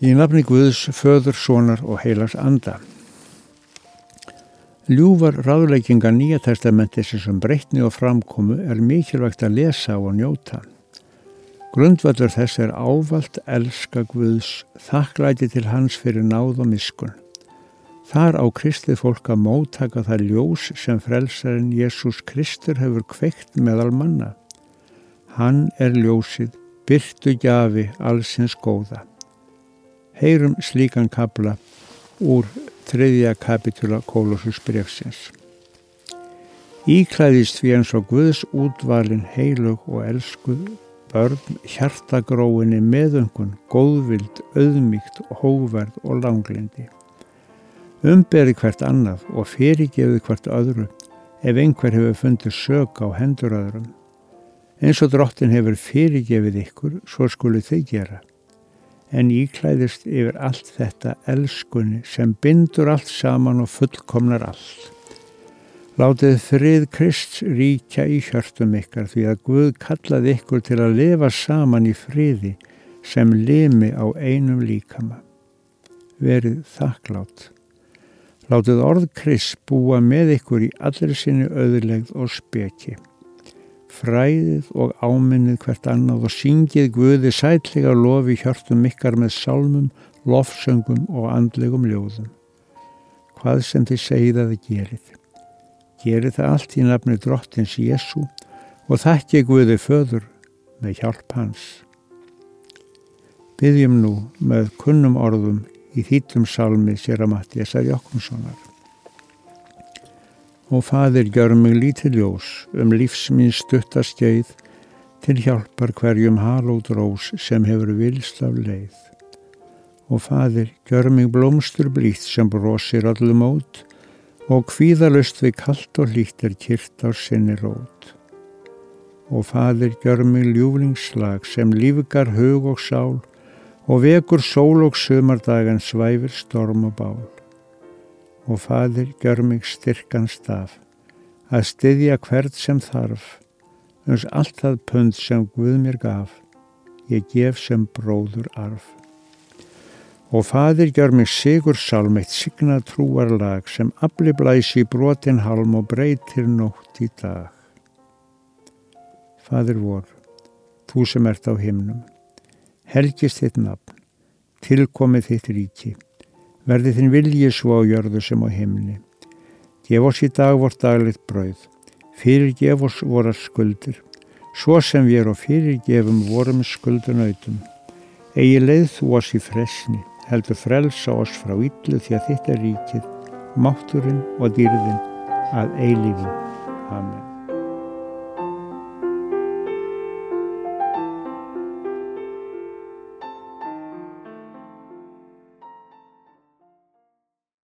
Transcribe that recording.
Í nafni Guðs, föður, sonar og heilags anda. Ljúvar ráðleikinga nýja testamenti sem breytni og framkomu er mikilvægt að lesa og njóta. Grundvallur þess er ávalt elska Guðs, þakklæti til hans fyrir náð og miskun. Þar á kristið fólk að móttaka það ljós sem frelsarinn Jésús Kristur hefur kveikt meðal manna. Hann er ljósið, byrtu gjafi allsins góða. Heyrum slíkan kabla úr þriðja kapitula Kólossus brefsins. Íklæðist við eins og Guðs útvalin heilug og elskuð börn hjartagróinni meðöngun, góðvild, auðmíkt, hóverð og langlindi. Umberi hvert annað og fyrirgefið hvert öðru ef einhver hefur fundið sög á hendur öðrum. Eins og drottin hefur fyrirgefið ykkur, svo skulu þau gera. En íklæðist yfir allt þetta elskunni sem bindur allt saman og fullkomnar allt. Látið frið Krist ríkja í hjörtum ykkar því að Guð kallaði ykkur til að lifa saman í friði sem limi á einum líkama. Verið þakklátt. Látið orð Krist búa með ykkur í allir sinni auðlegð og speki. Fræðið og áminnið hvert annað og syngið Guði sætlega lofi hjörtum ykkar með salmum, lofsöngum og andlegum ljóðum. Hvað sem þið segið að þið gerið. Gerið það allt í nafni drottins Jésu og þakki Guði föður með hjálp hans. Byggjum nú með kunnum orðum í þýttum salmi sér að Mattiasar Jokkumssonar. Og fadir gjör mig lítið ljós um lífsminn stuttaskeið til hjálpar hverjum halót rós sem hefur vilst af leið. Og fadir gjör mig blómstur blít sem brosir allum ót og hvíðalust við kallt og hlýtt er kyrkt á sinni rót. Og fadir gjör mig ljúflingslag sem lífgar hug og sál og vekur sól og sömardagan svæfir storm og bál. Og fadir gjör mig styrkan staf, að styðja hvert sem þarf, uns allt það pund sem Guð mér gaf, ég gef sem bróður arf. Og fadir gjör mig sigur salm eitt signa trúarlag sem afli blæsi brotin halm og breytir nótt í dag. Fadir vor, þú sem ert á himnum, helgist þitt nafn, tilkomið þitt ríki, verði þinn viljið svo á jörðu sem á himni. Gef oss í dag vort daglitt brauð, fyrirgef oss vorar skuldir, svo sem við erum fyrirgefum vorum skuldunautum. Egi leið þú oss í fresni, heldur frelsa oss frá yllu því að þitt er ríkið, mátturinn og dýrðin að eilífu. Amen.